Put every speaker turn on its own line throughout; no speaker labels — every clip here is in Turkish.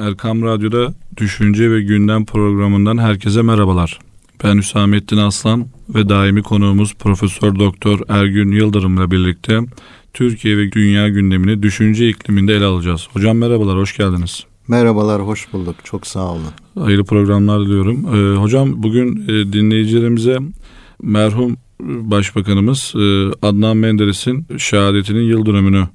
Erkam Radyo'da Düşünce ve Gündem programından herkese merhabalar. Ben Hüsamettin Aslan ve daimi konuğumuz Profesör Doktor Ergün Yıldırım ile birlikte Türkiye ve dünya gündemini düşünce ikliminde ele alacağız. Hocam merhabalar, hoş geldiniz.
Merhabalar, hoş bulduk. Çok sağ olun.
Hayırlı programlar diliyorum. Ee, hocam bugün e, dinleyicilerimize merhum Başbakanımız e, Adnan Menderes'in şehadetinin yıl dönümünü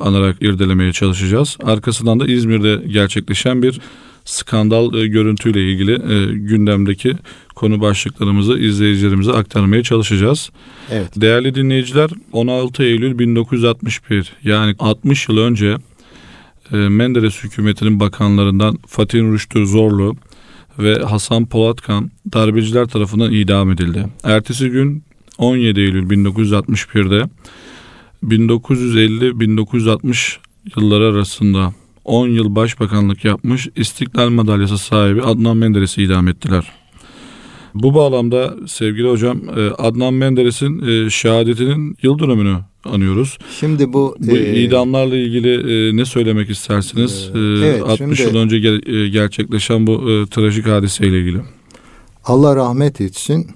anarak irdelemeye çalışacağız. Arkasından da İzmir'de gerçekleşen bir skandal e, görüntüyle ilgili e, gündemdeki konu başlıklarımızı izleyicilerimize aktarmaya çalışacağız.
Evet.
Değerli dinleyiciler 16 Eylül 1961 yani 60 yıl önce e, Menderes hükümetinin bakanlarından Fatih Rüştü Zorlu ve Hasan Polatkan darbeciler tarafından idam edildi. Ertesi gün 17 Eylül 1961'de 1950-1960 yılları arasında 10 yıl başbakanlık yapmış İstiklal Madalyası sahibi Adnan Menderes'i idam ettiler. Bu bağlamda sevgili hocam e, Adnan Menderes'in e, şehadetinin yıl dönümünü anıyoruz.
Şimdi bu
bu e, idamlarla ilgili e, ne söylemek istersiniz? E, evet, 60 şimdi, yıl önce ger- gerçekleşen bu e, trajik hadiseyle ilgili.
Allah rahmet etsin.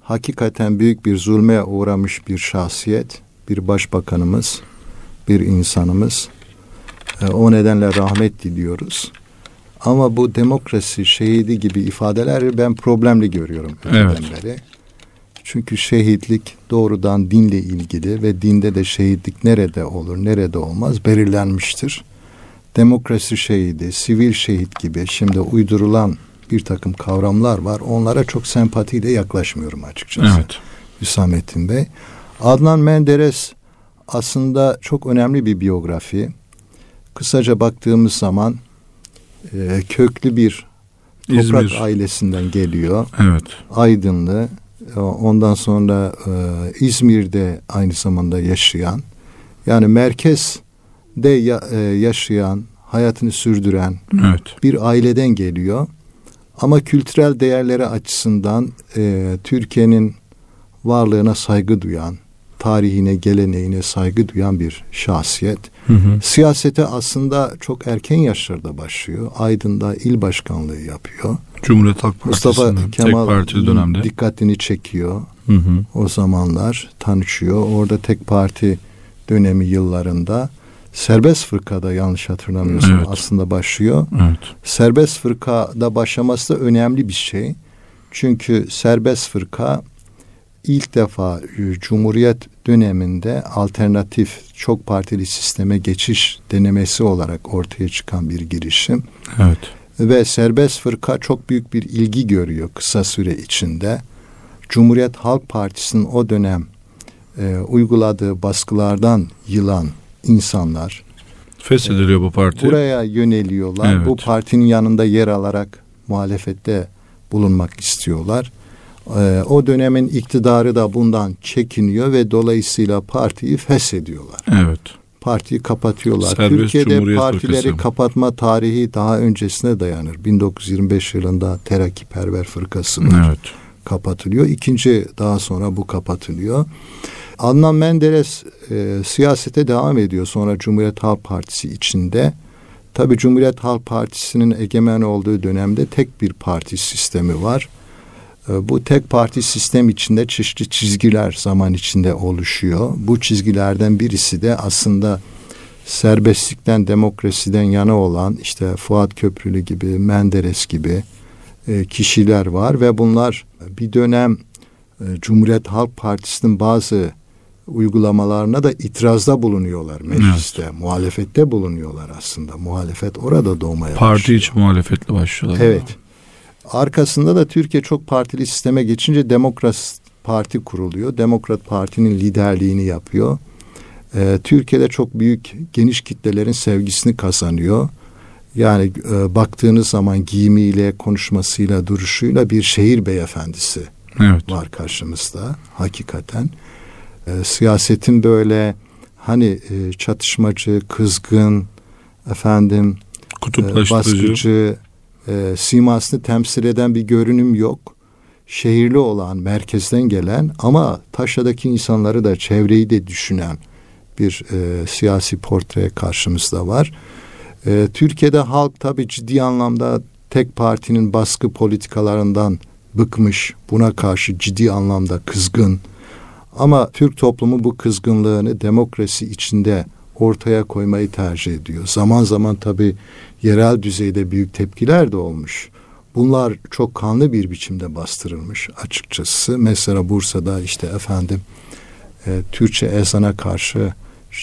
Hakikaten büyük bir zulme uğramış bir şahsiyet, bir başbakanımız, bir insanımız. E, o nedenle rahmet diliyoruz. Ama bu demokrasi şehidi gibi ifadeleri ben problemli görüyorum.
Evet.
Beri. Çünkü şehitlik doğrudan dinle ilgili ve dinde de şehitlik nerede olur, nerede olmaz belirlenmiştir. Demokrasi şehidi, sivil şehit gibi şimdi uydurulan bir takım kavramlar var. Onlara çok sempatiyle yaklaşmıyorum açıkçası.
Evet.
Hüsamettin Bey. Adnan Menderes aslında çok önemli bir biyografi. Kısaca baktığımız zaman e, köklü bir toprak İzmir. ailesinden geliyor.
Evet.
Aydınlı. E, ondan sonra e, İzmir'de aynı zamanda yaşayan. Yani merkezde ya, e, yaşayan, hayatını sürdüren
evet.
bir aileden geliyor. Ama kültürel değerleri açısından e, Türkiye'nin varlığına saygı duyan, tarihine, geleneğine saygı duyan bir şahsiyet.
Hı hı.
Siyasete aslında çok erken yaşlarda başlıyor. Aydın'da il başkanlığı yapıyor.
Cumhuriyet Halk
Mustafa Kemal
tek parti dönemde.
dikkatini çekiyor.
Hı hı.
O zamanlar tanışıyor. Orada tek parti dönemi yıllarında serbest fırkada yanlış hatırlamıyorsam evet. aslında başlıyor.
Evet.
Serbest fırkada başlaması da önemli bir şey. Çünkü serbest fırka ilk defa e, Cumhuriyet döneminde alternatif çok partili sisteme geçiş denemesi olarak ortaya çıkan bir girişim.
Evet.
Ve serbest fırka çok büyük bir ilgi görüyor kısa süre içinde. Cumhuriyet Halk Partisi'nin o dönem e, uyguladığı baskılardan yılan insanlar
feshediliyor bu parti.
Buraya yöneliyorlar.
Evet.
Bu partinin yanında yer alarak muhalefette bulunmak istiyorlar. Ee, o dönemin iktidarı da bundan çekiniyor ve dolayısıyla partiyi feshediyorlar.
Evet.
Partiyi kapatıyorlar.
Serbest
Türkiye'de partileri
Fırkası.
kapatma tarihi daha öncesine dayanır. 1925 yılında Terakkiperver Fırkası var.
Evet.
Kapatılıyor. İkinci daha sonra bu kapatılıyor. Adnan Menderes e, siyasete devam ediyor sonra Cumhuriyet Halk Partisi içinde. Tabi Cumhuriyet Halk Partisi'nin egemen olduğu dönemde tek bir parti sistemi var. E, bu tek parti sistem içinde çeşitli çizgiler zaman içinde oluşuyor. Bu çizgilerden birisi de aslında serbestlikten, demokrasiden yana olan işte Fuat Köprülü gibi, Menderes gibi e, kişiler var ve bunlar bir dönem e, Cumhuriyet Halk Partisi'nin bazı uygulamalarına da itirazda bulunuyorlar mecliste. Evet. Muhalefette bulunuyorlar aslında. Muhalefet orada doğmaya
Parti
başlıyor.
içi muhalefetle başlıyorlar.
Evet. Arkasında da Türkiye çok partili sisteme geçince Demokrat Parti kuruluyor. Demokrat Parti'nin liderliğini yapıyor. Ee, Türkiye'de çok büyük geniş kitlelerin sevgisini kazanıyor. Yani e, baktığınız zaman giyimiyle, konuşmasıyla, duruşuyla bir şehir beyefendisi
evet.
var karşımızda hakikaten. E, siyasetin böyle hani e, çatışmacı, kızgın, efendim e, baskıcı, e, simasını temsil eden bir görünüm yok. Şehirli olan, merkezden gelen ama taşradaki insanları da çevreyi de düşünen bir e, siyasi portre karşımızda var. E, Türkiye'de halk tabii ciddi anlamda tek partinin baskı politikalarından bıkmış, buna karşı ciddi anlamda kızgın. Ama Türk toplumu bu kızgınlığını demokrasi içinde ortaya koymayı tercih ediyor. Zaman zaman tabii yerel düzeyde büyük tepkiler de olmuş. Bunlar çok kanlı bir biçimde bastırılmış açıkçası. Mesela Bursa'da işte efendim e, Türkçe ezana karşı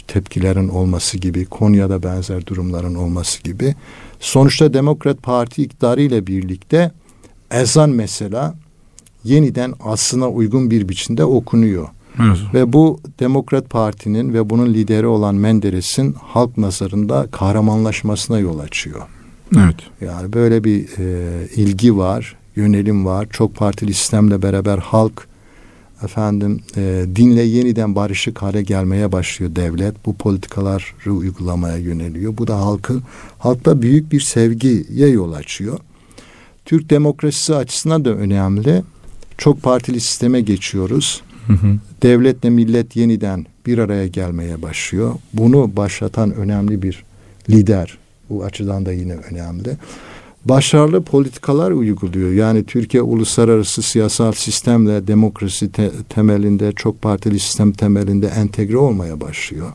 tepkilerin olması gibi, Konya'da benzer durumların olması gibi. Sonuçta Demokrat Parti iktidarı ile birlikte ezan mesela yeniden aslına uygun bir biçimde okunuyor. Evet. Ve bu Demokrat Parti'nin ve bunun lideri olan Menderes'in halk nazarında kahramanlaşmasına yol açıyor.
Evet.
Yani böyle bir e, ilgi var, yönelim var. Çok partili sistemle beraber halk efendim e, dinle yeniden barışık hale gelmeye başlıyor devlet. Bu politikaları uygulamaya yöneliyor. Bu da halkı halkta büyük bir sevgiye yol açıyor. Türk demokrasisi açısından da önemli. Çok partili sisteme geçiyoruz. Hı hı. Devletle millet yeniden bir araya gelmeye başlıyor. Bunu başlatan önemli bir lider. Bu açıdan da yine önemli başarılı politikalar uyguluyor. Yani Türkiye uluslararası siyasal sistemle demokrasi te- temelinde, çok partili sistem temelinde entegre olmaya başlıyor.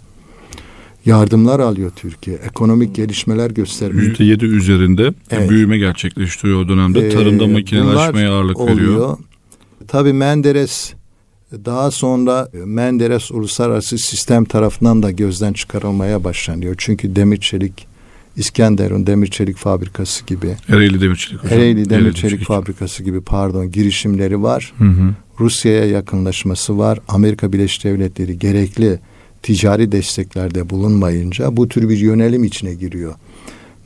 Yardımlar alıyor Türkiye. Ekonomik gelişmeler gösteriyor.
%7 üzerinde evet. büyüme gerçekleştiriyor o dönemde. Ee, Tarımda makineleşmeye ağırlık oluyor. veriyor.
Tabii Menderes daha sonra Menderes uluslararası sistem tarafından da gözden çıkarılmaya başlanıyor. Çünkü demir çelik İskenderun Demir Çelik Fabrikası gibi.
Ereğli Demir Çelik
hocam. Ereğli Demir Çelik Fabrikası gibi pardon girişimleri var. Hı hı. Rusya'ya yakınlaşması var. Amerika Birleşik Devletleri gerekli ticari desteklerde bulunmayınca bu tür bir yönelim içine giriyor.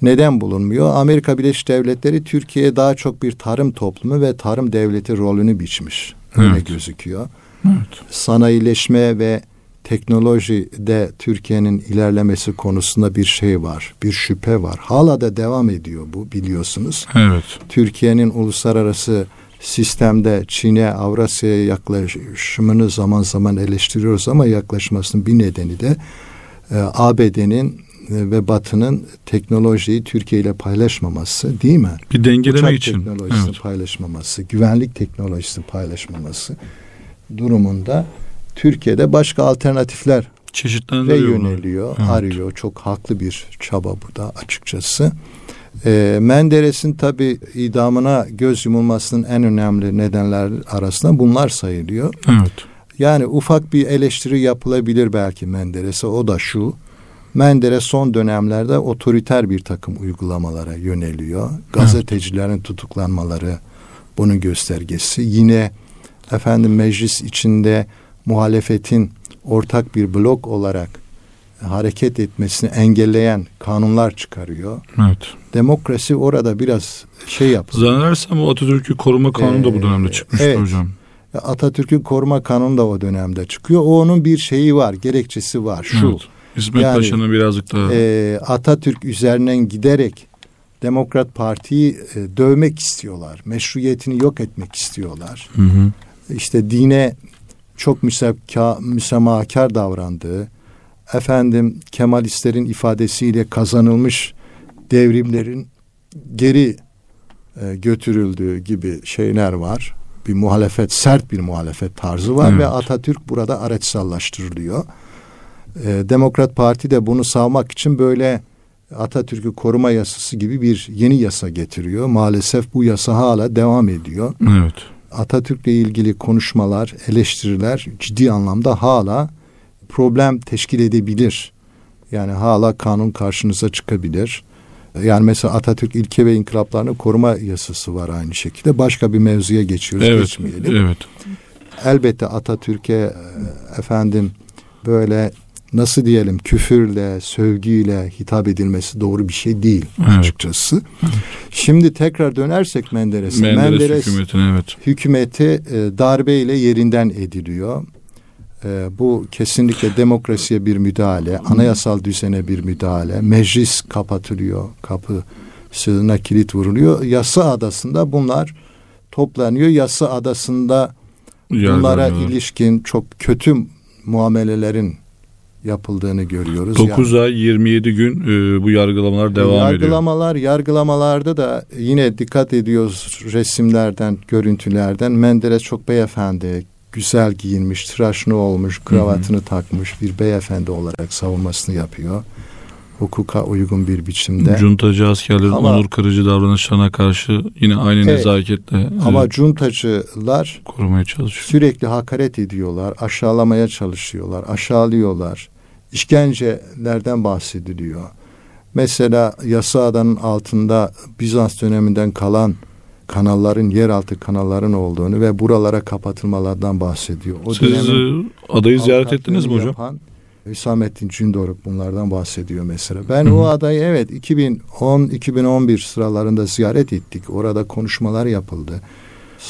Neden bulunmuyor? Amerika Birleşik Devletleri Türkiye'ye daha çok bir tarım toplumu ve tarım devleti rolünü biçmiş. Öyle evet. gözüküyor. Evet. Sanayileşme ve teknolojide Türkiye'nin ilerlemesi konusunda bir şey var, bir şüphe var. Hala da devam ediyor bu biliyorsunuz.
Evet.
Türkiye'nin uluslararası sistemde Çin'e, Avrasya'ya yaklaşımını zaman zaman eleştiriyoruz ama yaklaşmasının bir nedeni de e, ABD'nin e, ve Batı'nın teknolojiyi Türkiye ile paylaşmaması değil mi?
Bir dengeleme
Uçak
için.
teknolojisini evet. paylaşmaması, güvenlik teknolojisini paylaşmaması durumunda Türkiye'de başka alternatifler ve yöneliyor, evet. arıyor. Çok haklı bir çaba bu da açıkçası. E, Menderes'in tabi idamına göz yumulmasının en önemli nedenler arasında bunlar sayılıyor.
Evet.
Yani ufak bir eleştiri yapılabilir belki Menderes'e o da şu. Menderes son dönemlerde otoriter bir takım uygulamalara yöneliyor. Gazetecilerin evet. tutuklanmaları bunun göstergesi. Yine efendim meclis içinde muhalefetin ortak bir blok olarak hareket etmesini engelleyen kanunlar çıkarıyor.
Evet.
Demokrasi orada biraz şey yapıyor.
Zannedersem o Atatürk'ü koruma kanunu da bu dönemde çıkmıştı evet. hocam.
Atatürk'ün koruma kanunu da o dönemde çıkıyor. O onun bir şeyi var, gerekçesi var. Şu. Evet.
İsmet yani, Paşa'nın birazcık daha...
E, Atatürk üzerinden giderek Demokrat Parti'yi e, dövmek istiyorlar. Meşruiyetini yok etmek istiyorlar. Hı hı. İşte dine çok müsebka, müsemahakar davrandığı, efendim Kemalistlerin ifadesiyle kazanılmış devrimlerin geri e, götürüldüğü gibi şeyler var. Bir muhalefet, sert bir muhalefet tarzı var evet. ve Atatürk burada araçsallaştırılıyor. E, Demokrat Parti de bunu savmak için böyle Atatürk'ü koruma yasası gibi bir yeni yasa getiriyor. Maalesef bu yasa hala devam ediyor.
Evet.
Atatürk'le ilgili konuşmalar, eleştiriler ciddi anlamda hala problem teşkil edebilir. Yani hala kanun karşınıza çıkabilir. Yani mesela Atatürk ilke ve inkılaplarını koruma yasası var aynı şekilde. Başka bir mevzuya geçiyoruz.
Evet,
geçmeyelim.
evet.
Elbette Atatürk'e e, efendim böyle nasıl diyelim küfürle, sövgüyle hitap edilmesi doğru bir şey değil evet. açıkçası. Şimdi tekrar dönersek Menderes'e.
Menderes, Menderes hükümetine evet.
Hükümeti e, darbeyle yerinden ediliyor. E, bu kesinlikle demokrasiye bir müdahale, anayasal düzene bir müdahale. Meclis kapatılıyor, kapısına kilit vuruluyor. Yasa adasında bunlar toplanıyor. Yasa adasında bunlara ilişkin çok kötü muamelelerin yapıldığını görüyoruz.
9 yani, ay 27 gün e, bu yargılamalar devam
yargılamalar,
ediyor.
Yargılamalar, yargılamalarda da yine dikkat ediyoruz resimlerden, görüntülerden. Menderes çok beyefendi, güzel giyinmiş, tıraşını olmuş, kravatını hı hı. takmış bir beyefendi olarak savunmasını yapıyor. Hukuka uygun bir biçimde.
Cuntacı askerlerin ama, onur kırıcı davranışlarına karşı yine aynı evet, nezaketle.
Ama e, cuntacılar
korumaya çalışıyor.
Sürekli hakaret ediyorlar, aşağılamaya çalışıyorlar, aşağılıyorlar. İşkencelerden bahsediliyor. Mesela Yasa Adanın altında Bizans döneminden kalan kanalların yeraltı kanalların olduğunu ve buralara kapatılmalardan bahsediyor.
O Siz e, adayı ziyaret ettiniz mi hocam? Yapan,
Hüsamettin Cündoruk bunlardan bahsediyor mesela. Ben Hı-hı. o adayı evet 2010-2011 sıralarında ziyaret ettik. Orada konuşmalar yapıldı.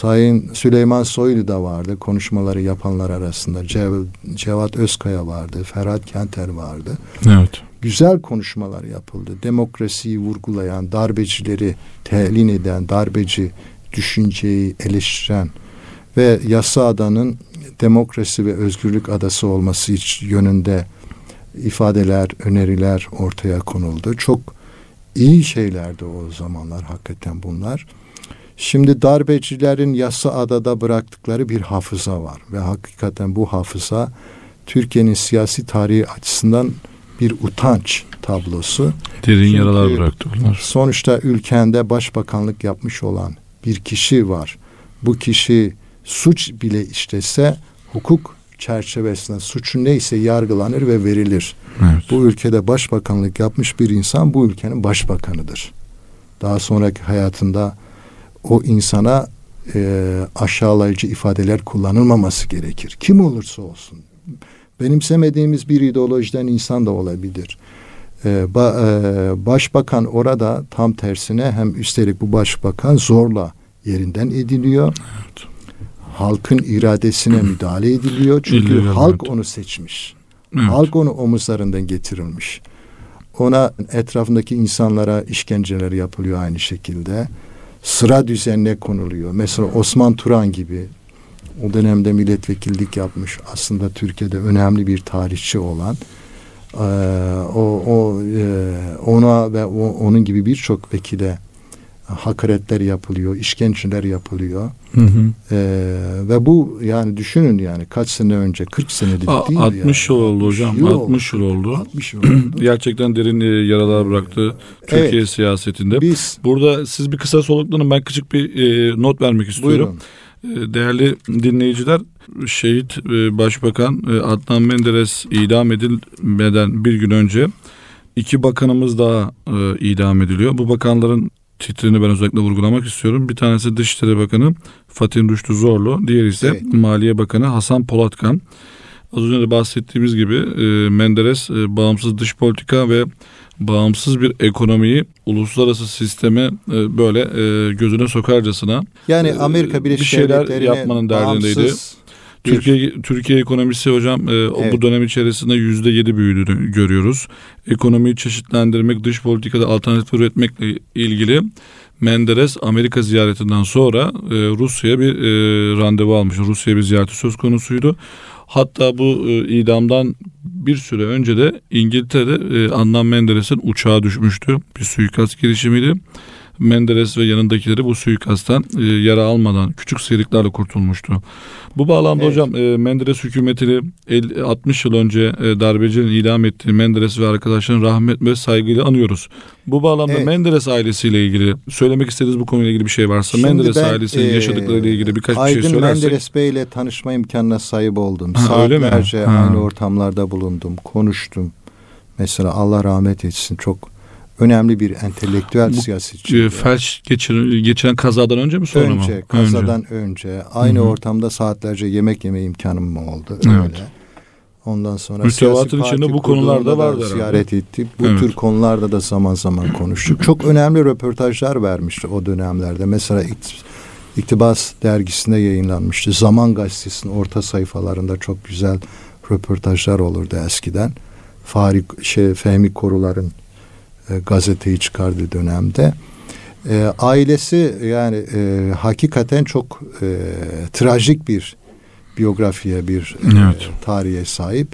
Sayın Süleyman Soylu da vardı konuşmaları yapanlar arasında. Cev, Cevat Özkaya vardı, Ferhat Kenter vardı.
Evet.
Güzel konuşmalar yapıldı. Demokrasiyi vurgulayan, darbecileri telin eden, darbeci düşünceyi eleştiren ve yasa adanın demokrasi ve özgürlük adası olması yönünde ifadeler, öneriler ortaya konuldu. Çok iyi şeylerdi o zamanlar hakikaten bunlar. Şimdi darbecilerin yasa adada bıraktıkları bir hafıza var ve hakikaten bu hafıza Türkiye'nin siyasi tarihi açısından bir utanç tablosu.
Derin Çünkü yaralar bıraktı bunlar.
Sonuçta ülkende başbakanlık yapmış olan bir kişi var. Bu kişi suç bile işlese hukuk çerçevesinde suçu neyse yargılanır ve verilir. Evet. Bu ülkede başbakanlık yapmış bir insan bu ülkenin başbakanıdır. Daha sonraki hayatında o insana e, aşağılayıcı ifadeler kullanılmaması gerekir. Kim olursa olsun. Benimsemediğimiz bir ideolojiden insan da olabilir. Ee, ba, e, başbakan orada tam tersine hem üstelik bu başbakan zorla yerinden ediliyor. Evet. Halkın iradesine müdahale ediliyor. Çünkü İlli, halk evet. onu seçmiş. Evet. Halk onu omuzlarından getirilmiş. Ona etrafındaki insanlara işkenceler yapılıyor aynı şekilde. Sıra düzenine konuluyor. Mesela Osman Turan gibi o dönemde milletvekillik yapmış aslında Türkiye'de önemli bir tarihçi olan e, o, o e, ona ve o, onun gibi birçok vekile hakaretler yapılıyor, işkenceler yapılıyor. Hı hı. Ee, ve bu yani düşünün yani kaç sene önce 40 senedir
Aa, değil 60 yani. yıl oldu hocam. Yıl 60 yıl oldu. 60 yıl oldu. Gerçekten derin e, yaralar bıraktı Türkiye evet. siyasetinde. Biz, Burada siz bir kısa soluklanın ben küçük bir e, not vermek istiyorum. Buyurun. E, değerli dinleyiciler, şehit e, Başbakan Adnan Menderes idam edilmeden bir gün önce iki bakanımız daha idam ediliyor. Bu bakanların titrini ben özellikle vurgulamak istiyorum. Bir tanesi Dışişleri Bakanı Fatih Rüştü Zorlu, diğeri ise evet. Maliye Bakanı Hasan Polatkan. Az önce de bahsettiğimiz gibi e, Menderes e, bağımsız dış politika ve bağımsız bir ekonomiyi uluslararası sisteme e, böyle e, gözüne sokarcasına
yani Amerika Birleşik bir şeyler yapmanın derdindeydi. Bağımsız
Türkiye Türkiye ekonomisi hocam e, evet. bu dönem içerisinde yüzde yedi büyüdüğünü görüyoruz. Ekonomiyi çeşitlendirmek, dış politikada alternatif üretmekle ilgili Menderes Amerika ziyaretinden sonra e, Rusya'ya bir e, randevu almış. Rusya'ya bir ziyareti söz konusuydu. Hatta bu e, idamdan bir süre önce de İngiltere'de e, Adnan Menderes'in uçağı düşmüştü. Bir suikast girişimiydi. Menderes ve yanındakileri bu suikastten e, yara almadan küçük sıyrıklarla kurtulmuştu. Bu bağlamda evet. hocam e, Menderes hükümetini 50, 60 yıl önce e, darbecinin idam ettiği Menderes ve arkadaşlarının rahmet ve saygıyla anıyoruz. Bu bağlamda evet. Menderes ailesiyle ilgili söylemek istediğiniz bu konuyla ilgili bir şey varsa Şimdi Menderes ben, ailesinin e, yaşadıklarıyla ilgili birkaç
Aydın
bir şey
söylersek. Menderes Bey ile tanışma imkanına sahip oldum. Ha, Saatlerce aynı ortamlarda bulundum, konuştum. Mesela Allah rahmet etsin çok önemli bir entelektüel Bu, siyasetçi.
E, felç geçiren, geçiren kazadan önce mi sonra
önce, mı? Önce, kazadan önce. Aynı Hı-hı. ortamda saatlerce yemek yeme imkanım mı oldu? Evet. Öyle. Ondan sonra
Mütevatın içinde bu konularda vardı
ziyaret ettik. Bu evet. tür konularda da zaman zaman konuştuk. Çok önemli röportajlar vermişti o dönemlerde. Mesela İktibas dergisinde yayınlanmıştı. Zaman gazetesinin orta sayfalarında çok güzel röportajlar olurdu eskiden. Fahri şey Fehmi Korular'ın e, gazeteyi çıkardığı dönemde. E, ailesi yani e, hakikaten çok e, trajik bir biyografiye, bir e, evet. e, tarihe sahip.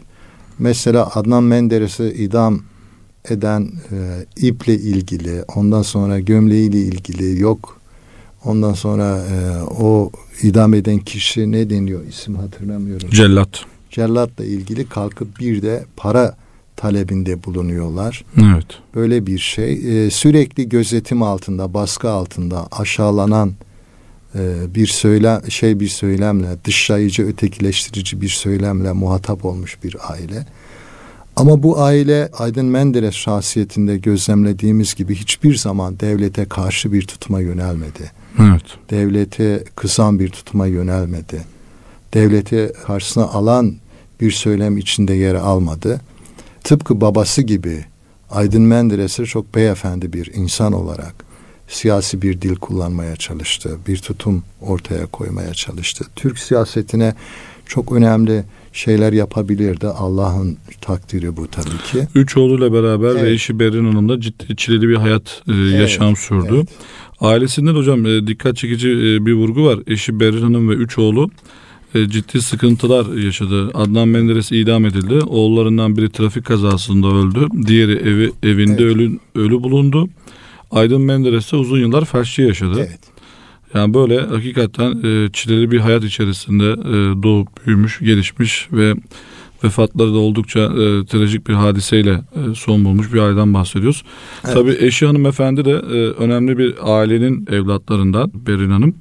Mesela Adnan Menderes'i idam eden e, iple ilgili, ondan sonra gömleğiyle ilgili yok. Ondan sonra e, o idam eden kişi ne deniyor isim hatırlamıyorum.
Cellat.
Cellatla ilgili kalkıp bir de para talebinde bulunuyorlar.
Evet.
Böyle bir şey. E, sürekli gözetim altında, baskı altında aşağılanan e, bir söylem şey bir söylemle, dışlayıcı, ötekileştirici bir söylemle muhatap olmuş bir aile. Ama bu aile Aydın Menderes şahsiyetinde gözlemlediğimiz gibi hiçbir zaman devlete karşı bir tutuma yönelmedi.
Evet.
Devlete kısan bir tutuma yönelmedi. Devleti karşısına alan bir söylem içinde yer almadı. Tıpkı babası gibi Aydın Menderes'i çok beyefendi bir insan olarak siyasi bir dil kullanmaya çalıştı. Bir tutum ortaya koymaya çalıştı. Türk siyasetine çok önemli şeyler yapabilirdi. Allah'ın takdiri bu tabii ki.
Üç oğluyla beraber
Evet.
ve eşi Berin Hanım da ciddi çileli bir hayat e,
Evet,
yaşam sürdü.
evet.
Ailesinden hocam e, dikkat çekici e, bir vurgu var. Eşi Berin Hanım ve üç oğlu ciddi sıkıntılar yaşadı. Adnan Menderes idam edildi. Oğullarından biri trafik kazasında öldü. Diğeri evi evinde
Evet.
ölü ölü bulundu. Aydın Menderes de uzun yıllar felçli yaşadı.
Evet.
Yani böyle hakikaten e, çileli bir hayat içerisinde e, doğup büyümüş, gelişmiş ve vefatları da oldukça e, trajik bir hadiseyle e, son bulmuş bir aileden bahsediyoruz.
Evet.
Tabii eşi hanımefendi de e, önemli bir ailenin evlatlarından Berin Hanım.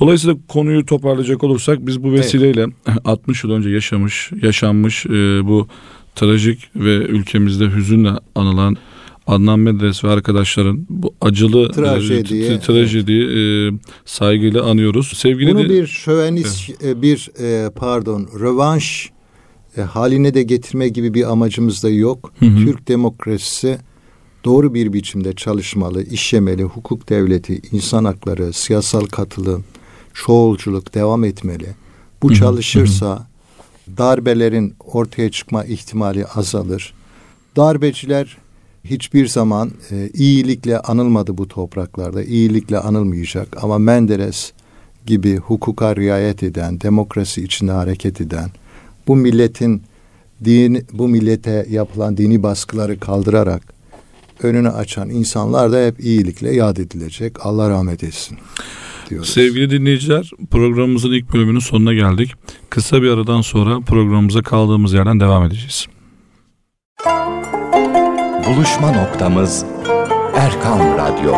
Dolayısıyla konuyu toparlayacak olursak biz bu vesileyle 60 yıl önce yaşamış, yaşanmış e, bu trajik ve ülkemizde hüzünle anılan Adnan Menderes ve arkadaşların bu acılı
Trajediyi,
e, t- trajediyi e, saygıyla anıyoruz. Sevgili
Bunu
de-
bir şövenist e, bir e, pardon rövanş e, haline de getirme gibi bir amacımız da yok.
Hı hı.
Türk demokrasisi doğru bir biçimde çalışmalı, işlemeli, hukuk devleti, insan hakları, siyasal katılım, çoğulculuk devam etmeli. Bu
Hı hı,
çalışırsa darbelerin ortaya çıkma ihtimali azalır. Darbeciler hiçbir zaman e, iyilikle anılmadı bu topraklarda. iyilikle anılmayacak ama Menderes gibi hukuka riayet eden, demokrasi içinde hareket eden, bu milletin din, bu millete yapılan dini baskıları kaldırarak önünü açan insanlar da hep iyilikle yad edilecek. Allah rahmet etsin diyoruz.
Sevgili dinleyiciler programımızın ilk bölümünün sonuna geldik. Kısa bir aradan sonra programımıza kaldığımız yerden devam edeceğiz.
Buluşma noktamız Erkam Radyo.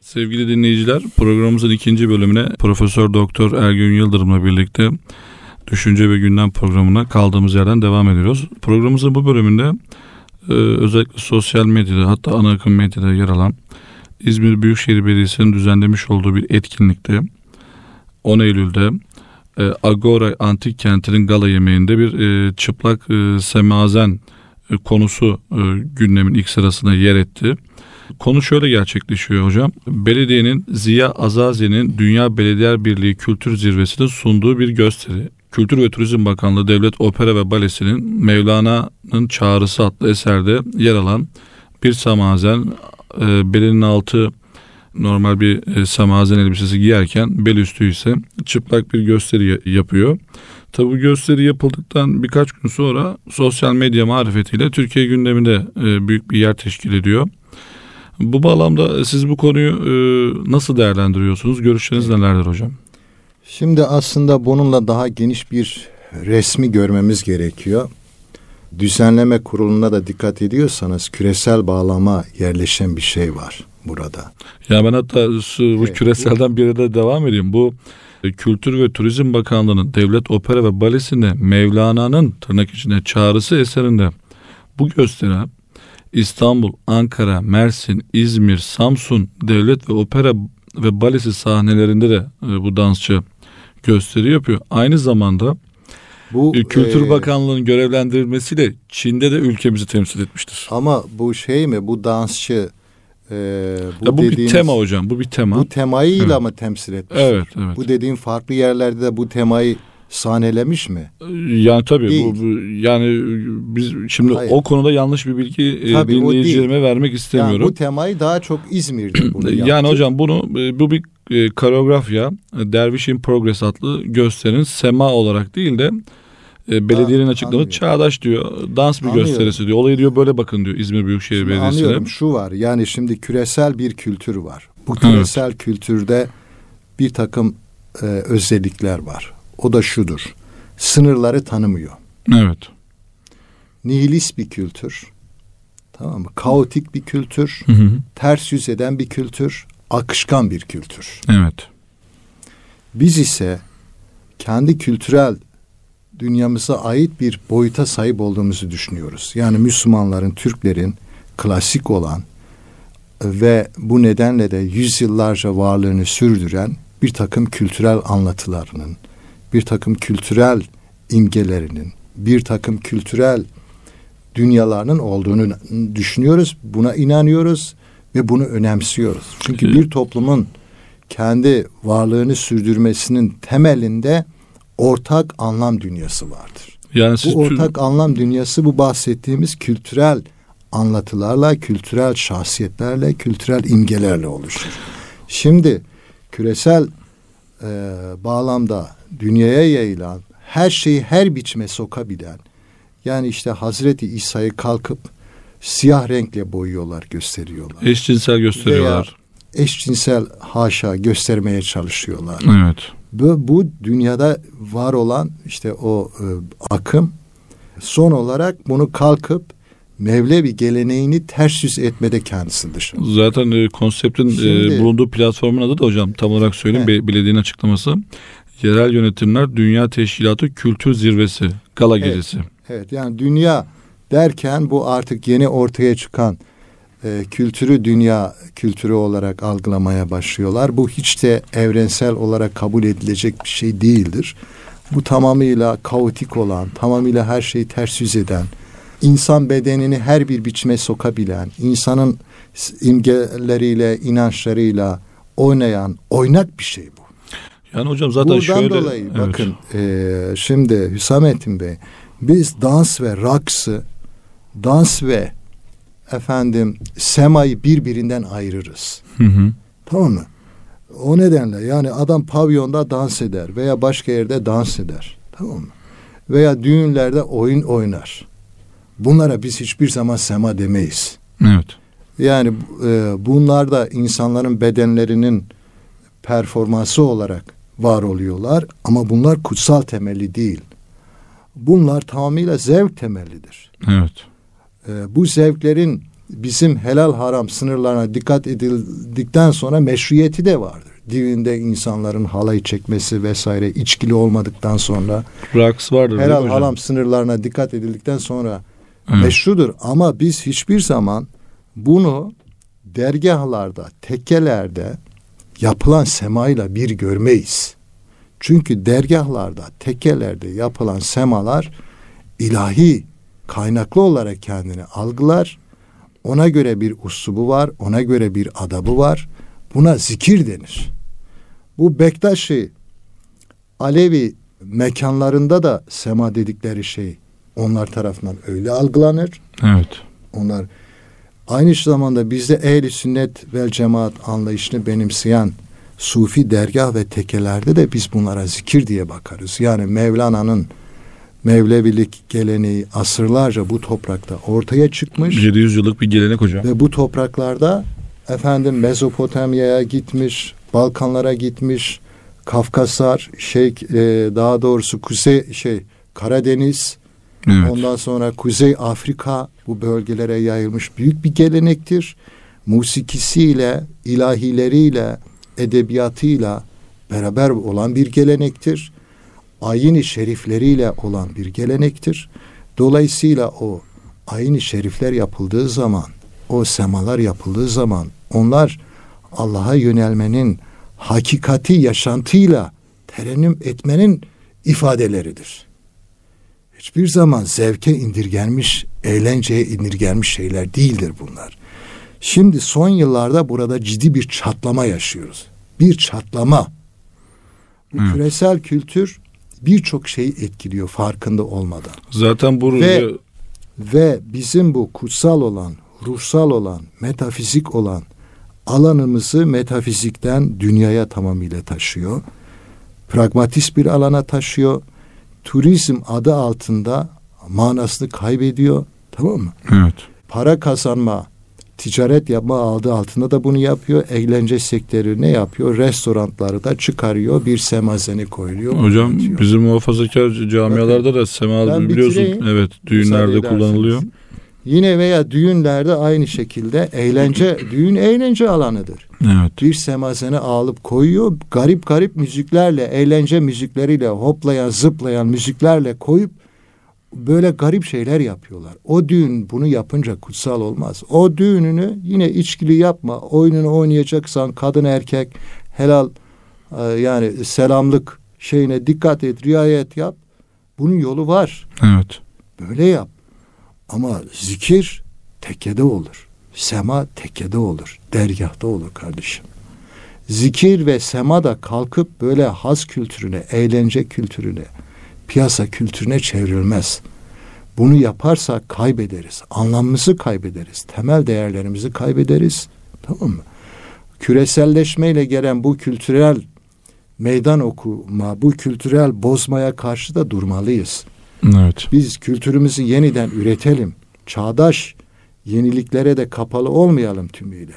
Sevgili dinleyiciler programımızın ikinci bölümüne Profesör Doktor Ergün Yıldırım'la birlikte Düşünce ve Gündem programına kaldığımız yerden devam ediyoruz. Programımızın bu bölümünde e, özellikle sosyal medyada hatta ana akım medyada yer alan İzmir Büyükşehir Belediyesi'nin düzenlemiş olduğu bir etkinlikte 10 Eylül'de e, Agora Antik Kenti'nin gala yemeğinde bir e, çıplak semazen konusu gündemin ilk sırasına yer etti. Konu şöyle gerçekleşiyor hocam. Belediyenin Ziya Azazi'nin Dünya Belediyeler Birliği Kültür Zirvesi'nde sunduğu bir gösteri. Kültür ve Turizm Bakanlığı Devlet Opera ve Balesi'nin Mevlana'nın Çağrısı adlı eserde yer alan bir samazen e, belinin altı normal bir e, samazen elbisesi giyerken bel üstü ise çıplak bir gösteri ya- yapıyor. Tabi bu gösteri yapıldıktan birkaç gün sonra sosyal medya marifetiyle Türkiye gündeminde e, büyük bir yer teşkil ediyor. Bu bağlamda siz bu konuyu e, nasıl değerlendiriyorsunuz? Görüşleriniz nelerdir hocam?
Şimdi aslında bununla daha geniş bir resmi görmemiz gerekiyor. Düzenleme kuruluna da dikkat ediyorsanız küresel bağlama yerleşen bir şey var burada.
Ya ben hatta şu, bu
Evet.
küreselden bir yere devam edeyim. Bu e, Kültür ve Turizm Bakanlığı'nın Devlet Opera ve Balesi'nde Mevlana'nın tırnak içinde çağrısı eserinde bu gösteri İstanbul, Ankara, Mersin, İzmir, Samsun Devlet ve Opera ve Balesi sahnelerinde de e, bu dansçı gösteri yapıyor. Aynı zamanda
Bu
Kültür
e,
Bakanlığı'nın görevlendirilmesiyle Çin'de de ülkemizi temsil etmiştir.
ama bu şey mi bu dansçı e, bu,
Ya bu bir
dediğiniz-
tema hocam, bu bir tema.
Bu temayıyla
Evet.
mı temsil etmiş?
Evet, evet.
Bu dediğin farklı yerlerde de bu temayı sahnelemiş mi?
Yani tabii
Değil.
bu, bu- yani biz şimdi
Hayır.
o konuda yanlış bir bilgi e,
Tabii,
dinleyicilerime vermek
Yani
istemiyorum.
bu temayı daha çok İzmir'de bunu
Yani,
yaptı.
hocam bunu e, bu bir e, Koreografya e, Derviş in Progress adlı gösterinin sema olarak değil de e, belediyenin açıklaması çağdaş diyor. Dans bir
Anlıyorum.
gösterisi diyor. Olayı diyor böyle bakın diyor İzmir Büyükşehir
Şimdi
Belediyesi'ne.
anlıyorum şu var yani şimdi küresel bir kültür var. Bu küresel kültürde bir takım e, özellikler var. O da şudur. Sınırları tanımıyor.
Evet.
Nihilist bir kültür. Tamam mı? Kaotik bir kültür.
Hı hı.
Ters yüz eden bir kültür. Akışkan bir kültür.
Evet.
Biz ise kendi kültürel dünyamıza ait bir boyuta sahip olduğumuzu düşünüyoruz. Yani Müslümanların, Türklerin klasik olan ve bu nedenle de yüzyıllarca varlığını sürdüren bir takım kültürel anlatılarının, bir takım kültürel imgelerinin, bir takım kültürel dünyalarının olduğunu düşünüyoruz. Buna inanıyoruz ve bunu önemsiyoruz. Çünkü bir toplumun kendi varlığını sürdürmesinin temelinde ortak anlam dünyası vardır.
Yani siz
Bu
tüm-
ortak anlam dünyası bu bahsettiğimiz kültürel anlatılarla, kültürel şahsiyetlerle, kültürel imgelerle oluşur. Şimdi küresel e, bağlamda dünyaya yayılan her şeyi her biçime sokabilen yani işte Hazreti İsa'yı kalkıp siyah renkle boyuyorlar, gösteriyorlar.
eşcinsel gösteriyorlar.
Eşcinsel haşa göstermeye çalışıyorlar.
Evet.
Bu, bu dünyada var olan işte o e, akım son olarak bunu kalkıp Mevlevi geleneğini ters yüz etmede kendisi dışında.
Zaten e, konseptin e,
Şimdi-
bulunduğu platformun adı da hocam tam olarak söyleyeyim be- belediyenin açıklaması. Yerel yönetimler Dünya Teşkilatı Kültür Zirvesi Gala
Evet.
Gecesi.
Evet yani dünya derken bu artık yeni ortaya çıkan e, kültürü dünya kültürü olarak algılamaya başlıyorlar. Bu hiç de evrensel olarak kabul edilecek bir şey değildir. Bu tamamıyla kaotik olan, tamamıyla her şeyi ters yüz eden, insan bedenini her bir biçime sokabilen, insanın imgeleriyle, inançlarıyla oynayan, oynak bir şey bu.
Yani hocam zaten
Buradan
şöyle
dolayı
evet.
bakın e, şimdi Hüsamettin Bey biz dans ve raksı dans ve efendim semayı birbirinden ayırırız.
Hı hı.
Tamam mı? O nedenle yani adam pavyonda dans eder veya başka yerde dans eder. Tamam mı? Veya düğünlerde oyun oynar. Bunlara biz hiçbir zaman sema demeyiz.
Evet.
Yani e, bunlar da insanların bedenlerinin performansı olarak var oluyorlar ama bunlar kutsal temelli değil. Bunlar tamamıyla zevk temellidir.
Evet.
E, bu zevklerin bizim helal haram sınırlarına dikkat edildikten sonra meşruiyeti de vardır. Düğünde insanların halay çekmesi vesaire içkili olmadıktan sonra
Raks vardır
helal haram sınırlarına dikkat edildikten sonra
Evet.
meşrudur ama biz hiçbir zaman bunu dergahlarda, tekkelerde yapılan semayla bir görmeyiz. Çünkü dergahlarda, tekkelerde yapılan semalar ilahi kaynaklı olarak kendini algılar. Ona göre bir uslubu var, ona göre bir adabı var. Buna zikir denir. Bu Bektaşi Alevi mekanlarında da sema dedikleri şey onlar tarafından öyle algılanır.
Evet.
Onlar aynı zamanda bizde ehli sünnet vel cemaat anlayışını benimseyen sufi dergah ve tekelerde de biz bunlara zikir diye bakarız. Yani Mevlana'nın Mevlevilik geleneği asırlarca bu toprakta ortaya çıkmış
700 yıllık bir gelenek hocam.
ve bu topraklarda efendim Mezopotamya'ya gitmiş, Balkanlara gitmiş, Kafkaslar, şey e, daha doğrusu Kuzey şey Karadeniz,
Evet.
Ondan sonra Kuzey Afrika bu bölgelere yayılmış büyük bir gelenektir. Musikisiyle, ilahileriyle, edebiyatıyla beraber olan bir gelenektir. Ayini şerifleriyle olan bir gelenektir. Dolayısıyla o ayini şerifler yapıldığı zaman, o semalar yapıldığı zaman onlar Allah'a yönelmenin hakikati yaşantıyla terennüm etmenin ifadeleridir hiçbir zaman zevke indirgenmiş, eğlenceye indirgenmiş şeyler değildir bunlar. Şimdi son yıllarda burada ciddi bir çatlama yaşıyoruz. Bir çatlama. Bu
Evet.
küresel kültür birçok şeyi etkiliyor farkında olmadan.
Zaten bu
Ve- Ve bizim bu kutsal olan, ruhsal olan, metafizik olan alanımızı metafizikten dünyaya tamamıyla taşıyor. Pragmatist bir alana taşıyor. Turizm adı altında manasını kaybediyor. Tamam mı?
Evet.
Para kazanma, ticaret yapma adı altında da bunu yapıyor. Eğlence sektörü ne yapıyor? Restoranları da çıkarıyor. Bir semazeni koyuyor.
Hocam
oynatıyor.
bizim muhafazakar camialarda da semalı
Ben
biliyorsun. Evet, düğünlerde kullanılıyor.
Yine veya düğünlerde aynı şekilde eğlence, düğün eğlence alanıdır.
Evet.
Bir semazeni alıp koyuyor. Garip garip müziklerle, eğlence müzikleriyle, hoplayan, zıplayan müziklerle koyup böyle garip şeyler yapıyorlar. O düğün bunu yapınca kutsal olmaz. O düğününü yine içkili yapma. Oyununu oynayacaksan kadın erkek helal e, yani selamlık şeyine dikkat et, riayet yap. Bunun yolu var.
Evet.
Böyle yap. Ama zikir tekkede olur. Sema tekkede olur. Dergahta olur kardeşim. Zikir ve sema da kalkıp böyle haz kültürüne, eğlence kültürüne, piyasa kültürüne çevrilmez. Bunu yaparsak kaybederiz. Anlamımızı kaybederiz. Temel değerlerimizi kaybederiz. Tamam mı? Küreselleşmeyle gelen bu kültürel meydan okuma, bu kültürel bozmaya karşı da durmalıyız.
Evet.
Biz kültürümüzü yeniden üretelim. Çağdaş yeniliklere de kapalı olmayalım tümüyle.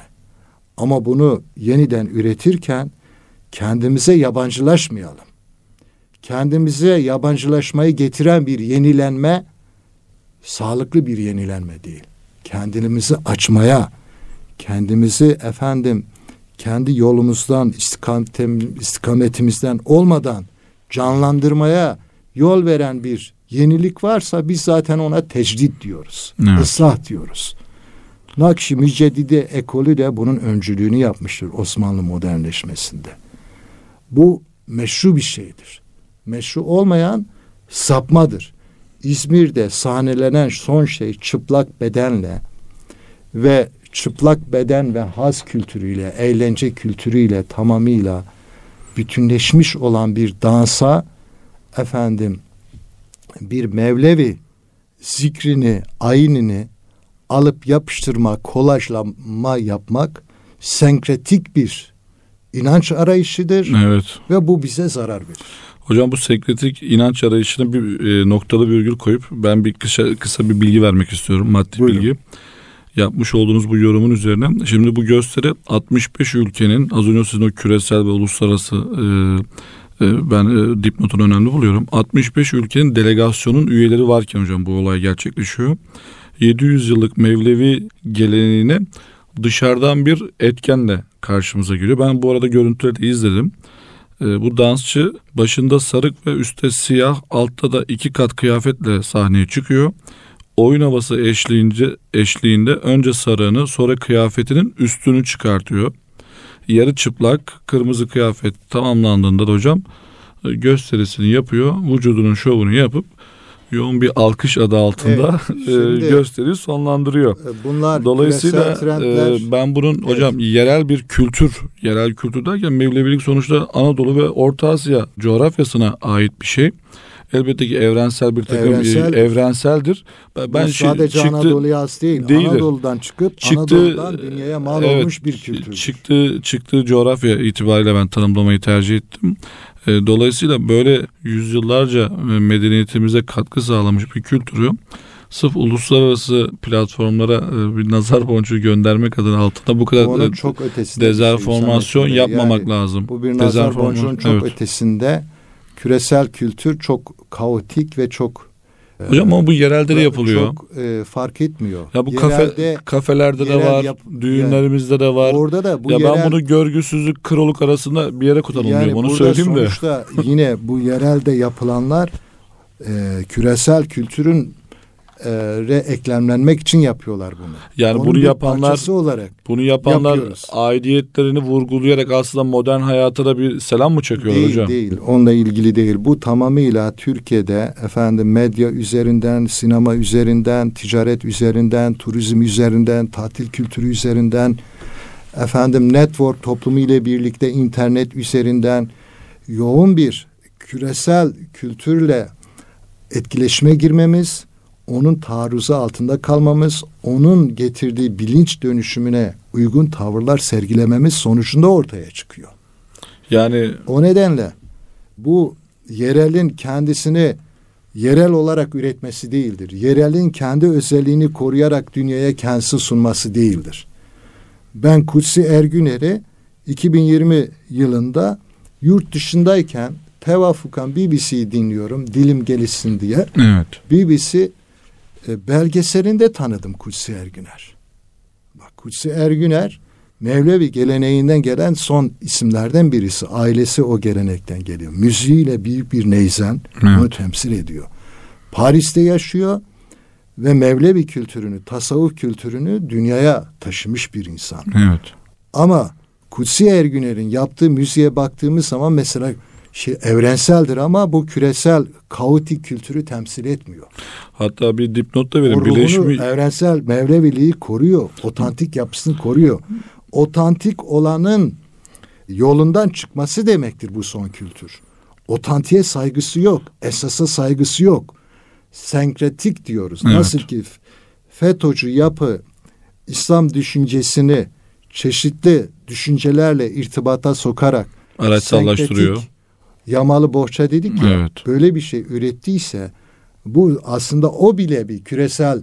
Ama bunu yeniden üretirken kendimize yabancılaşmayalım. Kendimize yabancılaşmayı getiren bir yenilenme sağlıklı bir yenilenme değil. Kendimizi açmaya, kendimizi efendim kendi yolumuzdan, istikametim- istikametimizden olmadan canlandırmaya yol veren bir yenilik varsa biz zaten ona tecdit diyoruz.
Evet.
ıslah diyoruz. Nakşi Müceddide ekolü de bunun öncülüğünü yapmıştır Osmanlı modernleşmesinde. Bu meşru bir şeydir. Meşru olmayan sapmadır. İzmir'de sahnelenen son şey çıplak bedenle ve çıplak beden ve haz kültürüyle, eğlence kültürüyle tamamıyla bütünleşmiş olan bir dansa efendim bir Mevlevi zikrini, ayinini alıp yapıştırma, kolajlama yapmak senkretik bir inanç arayışıdır
Evet.
ve bu bize zarar verir.
Hocam bu sekretik inanç arayışına bir e, noktalı virgül koyup ben bir kısa, kısa bir bilgi vermek istiyorum. Maddi
Buyurun.
bilgi. Yapmış olduğunuz bu yorumun üzerine. Şimdi bu gösteri 65 ülkenin az önce sizin o küresel ve uluslararası e, ben e, dipnotunu önemli buluyorum. 65 ülkenin delegasyonun üyeleri varken hocam bu olay gerçekleşiyor. 700 yıllık Mevlevi geleneğine dışarıdan bir etkenle karşımıza geliyor. Ben bu arada görüntüleri de izledim. Ee, bu dansçı başında sarık ve üstte siyah, altta da iki kat kıyafetle sahneye çıkıyor. Oyun havası eşliğince, eşliğinde önce sarığını sonra kıyafetinin üstünü çıkartıyor. Yarı çıplak kırmızı kıyafet tamamlandığında da hocam e, gösterisini yapıyor. Vücudunun şovunu yapıp yoğun bir alkış adı altında
Evet,
e,
şimdi-
gösteriyi sonlandırıyor.
E, Bunlar
Dolayısıyla
küresel trendler.
e, ben bunun hocam yerel bir kültür, yerel kültür derken Mevlevilik sonuçta Anadolu ve Orta Asya coğrafyasına ait bir şey. Elbette ki evrensel bir takım
Evrensel.
e, evrenseldir. Ben, şey-
sadece
çıktı,
Anadolu'ya has değil.
Değildir.
Anadolu'dan çıkıp
Çıktı,
Anadolu'dan dünyaya mal
evet,
olmuş bir kültür.
Çıktığı, çıktığı coğrafya itibariyle ben tanımlamayı tercih ettim. E, dolayısıyla böyle yüzyıllarca e, medeniyetimize katkı sağlamış bir kültürü sırf uluslararası platformlara e, bir nazar boncuğu göndermek adına altında bu kadar
Onun
e,
çok ötesinde. şey
dezenformasyon
sanatçıları.
yapmamak
Yani
lazım.
Bu bir nazar
Dezenforma-
boncuğun çok
evet.
ötesinde. Küresel kültür çok kaotik ve çok e,
Hocam ama bu yerelde de yapılıyor.
Çok e, fark etmiyor.
ya bu kafe
Yerelde,
kafelerde de var,
yap-
düğünlerimizde de var.
orada da bu
ya
yerel,
ben bunu görgüsüzlük, kroluk arasında bir yere kullanılmıyor.
yani
Bunu söyleyeyim de.
sonuçta yine bu yerelde yapılanlar e, küresel kültürün e, re eklemlenmek için yapıyorlar bunu.
Yani
Onun
bunu yapanlar
olarak
Bunu yapanlar
Yapıyoruz.
aidiyetlerini vurgulayarak aslında modern hayata da bir selam mı çekiyor
değil
hocam?
değil. Onunla ilgili değil. Bu tamamıyla Türkiye'de efendim medya üzerinden, sinema üzerinden, ticaret üzerinden, turizm üzerinden, tatil kültürü üzerinden, efendim network toplumu ile birlikte internet üzerinden yoğun bir küresel kültürle etkileşime girmemiz, onun taarruzu altında kalmamız, onun getirdiği bilinç dönüşümüne uygun tavırlar sergilememiz sonucunda ortaya çıkıyor.
Yani
O nedenle bu yerelin kendisini yerel olarak üretmesi değildir. Yerelin kendi özelliğini koruyarak dünyaya kendisi sunması değildir. Ben Kutsi Ergüner'i 2020 yılında yurt dışındayken tevafukan BBC'yi dinliyorum dilim gelişsin diye.
evet.
BBC e, belgeselinde tanıdım Kutsi Ergüner. Bak Kutsi Ergüner Mevlevi geleneğinden gelen son isimlerden birisi. Ailesi o gelenekten geliyor. Müziğiyle büyük bir neyzen
Evet.
onu temsil ediyor. Paris'te yaşıyor ve Mevlevi kültürünü, tasavvuf kültürünü dünyaya taşımış bir insan.
Evet.
Ama Kutsi Ergüner'in yaptığı müziğe baktığımız zaman mesela şey evrenseldir ama bu küresel kaotik kültürü temsil etmiyor.
Hatta bir dipnot da verin. Birleşmiş
evrensel Mevleviliği koruyor. Otantik yapısını koruyor. Otantik olanın yolundan çıkması demektir bu son kültür. Otantiğe saygısı yok. Esasa saygısı yok. Senkretik diyoruz.
Evet.
Nasıl ki FETÖ'cü yapı İslam düşüncesini çeşitli düşüncelerle irtibata sokarak
araçsallaştırıyor.
Yamalı bohça dedik ya.
Evet.
Böyle bir şey ürettiyse bu aslında o bile bir küresel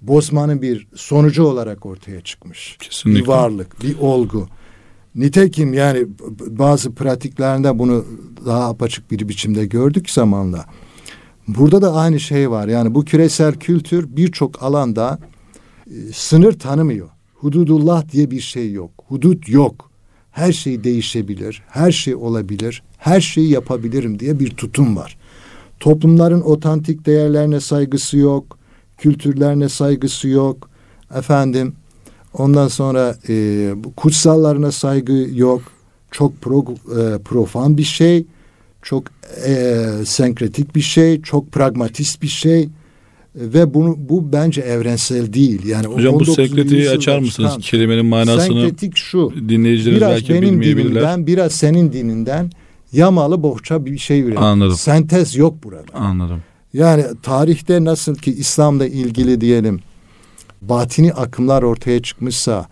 bozmanın bir sonucu olarak ortaya çıkmış.
Kesinlikle.
Bir varlık, bir olgu. Nitekim yani bazı pratiklerinde bunu daha apaçık bir biçimde gördük zamanla. Burada da aynı şey var. Yani bu küresel kültür birçok alanda e, sınır tanımıyor. Hududullah diye bir şey yok. Hudut yok. Her şey değişebilir, her şey olabilir, her şeyi yapabilirim diye bir tutum var. Toplumların otantik değerlerine saygısı yok, kültürlerine saygısı yok. Efendim, ondan sonra e, kutsallarına saygı yok. Çok pro, e, profan bir şey, çok e, senkretik bir şey, çok pragmatist bir şey ve bunu bu bence evrensel değil. Yani o
Hocam bu
19.
senkretiği açar mısınız?
çıkan-
Kelimenin manasını
Senkretik şu.
dinleyicilerimiz
Biraz
belki
benim
bilmeyebilirler.
dinimden, biraz senin dininden yamalı bohça bir şey üretir.
Anladım.
Sentez yok burada.
Anladım.
Yani tarihte nasıl ki İslam'la ilgili diyelim batini akımlar ortaya çıkmışsa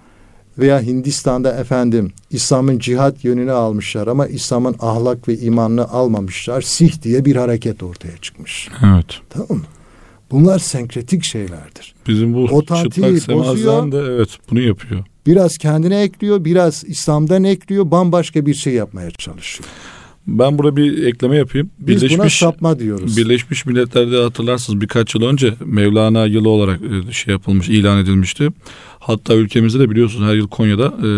veya Hindistan'da efendim İslam'ın cihat yönünü almışlar ama İslam'ın ahlak ve imanını almamışlar. Sih diye bir hareket ortaya çıkmış.
Evet.
Tamam mı? Bunlar senkretik şeylerdir.
Bizim bu
Otantiği
çıplak semazdan da evet bunu yapıyor.
Biraz kendine ekliyor, biraz İslam'dan ekliyor, bambaşka bir şey yapmaya çalışıyor.
Ben burada bir ekleme yapayım.
Biz buna
Birleşmiş
sapma diyoruz.
Birleşmiş Milletler'de hatırlarsınız birkaç yıl önce Mevlana yılı olarak e, şey yapılmış, ilan edilmişti. Hatta ülkemizde de biliyorsunuz her yıl Konya'da e,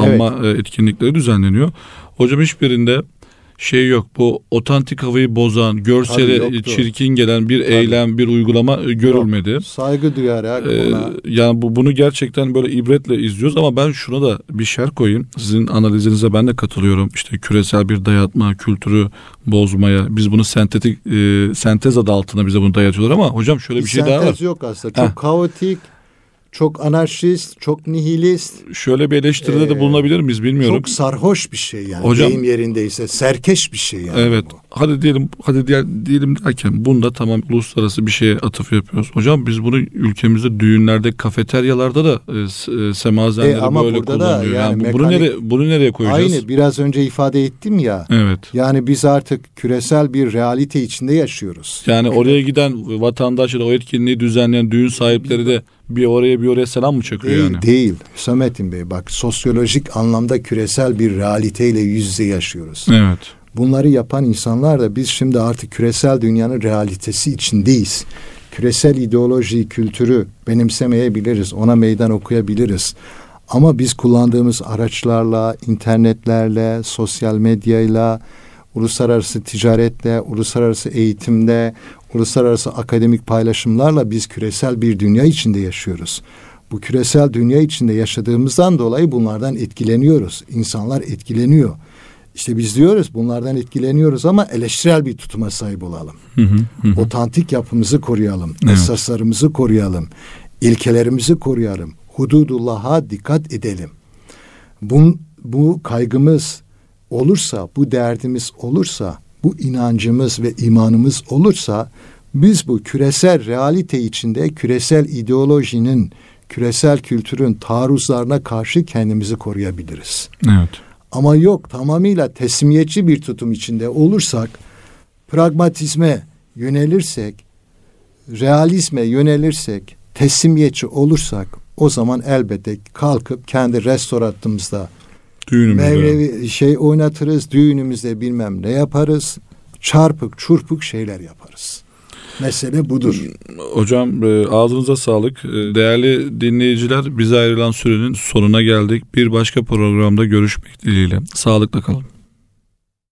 anma e, etkinlikleri düzenleniyor. Hocam hiçbirinde şey yok. Bu otantik havayı bozan,
Tabii
görsele çirkin gelen bir eylem, bir uygulama e, görülmedi.
Saygı duyarak
Ee,
ona
yani bu bunu gerçekten böyle ibretle izliyoruz ama ben şuna da bir şer koyayım. Sizin analizinize ben de katılıyorum. İşte küresel bir dayatma, kültürü bozmaya. Biz bunu sentetik e, sentez adı altında bize bunu dayatıyorlar ama hocam şöyle bir şey daha var.
sentez yok aslında. Çok
Heh.
kaotik, çok anarşist, çok nihilist,
Şöyle bir eleştiride
Ee,
de bulunabilir miyiz bilmiyorum.
çok sarhoş bir şey yani.
Hocam-
Deyim yerindeyse serkeş bir şey yani.
Evet.
bu.
Hadi diyelim hadi diyelim derken bunda tamam uluslararası bir şeye atıf yapıyoruz. Hocam biz bunu ülkemizde düğünlerde, kafeteryalarda da e, e, semazenleri
E, ama
böyle
burada da yani
Yani, bu- bunu
mekanik-
nereye bunu nereye koyacağız?
Aynı biraz önce ifade ettim ya.
Evet.
Yani biz artık küresel bir realite içinde yaşıyoruz.
Yani oraya giden vatandaş ya da o etkinliği düzenleyen düğün sahipleri de bir oraya bir oraya selam mı çakıyor
Değil,
yani?
değil. Hüsamettin Bey bak sosyolojik anlamda küresel bir realiteyle yüz yüze yaşıyoruz.
Evet.
Bunları yapan insanlar da biz şimdi artık küresel dünyanın realitesi içindeyiz. Küresel ideoloji, kültürü benimsemeyebiliriz, ona meydan okuyabiliriz. Ama biz kullandığımız araçlarla, internetlerle, sosyal medyayla, uluslararası ticaretle, uluslararası eğitimde, uluslararası akademik paylaşımlarla biz küresel bir dünya içinde yaşıyoruz. Bu küresel dünya içinde yaşadığımızdan dolayı bunlardan etkileniyoruz. İnsanlar etkileniyor. İşte biz diyoruz bunlardan etkileniyoruz ama eleştirel bir tutuma sahip olalım.
Hı hı, hı hı.
Otantik yapımızı koruyalım.
Evet.
Esaslarımızı koruyalım. ilkelerimizi koruyalım. Hududullah'a dikkat edelim. Bu, bu kaygımız olursa, bu derdimiz olursa, bu inancımız ve imanımız olursa Biz bu küresel realite içinde küresel ideolojinin, küresel kültürün taarruzlarına karşı kendimizi koruyabiliriz.
Evet.
Ama yok tamamıyla teslimiyetçi bir tutum içinde olursak, pragmatizme yönelirsek, realizme yönelirsek, teslimiyetçi olursak o zaman elbette kalkıp kendi restoranımızda
Düğünümüzde.
mevlevi şey oynatırız, düğünümüzde bilmem ne yaparız, çarpık çurpuk şeyler yaparız. Mesele budur.
Hocam e, ağzınıza sağlık. E, Değerli dinleyiciler bize ayrılan sürenin sonuna geldik. Bir başka programda görüşmek dileğiyle. Sağlıkla kalın.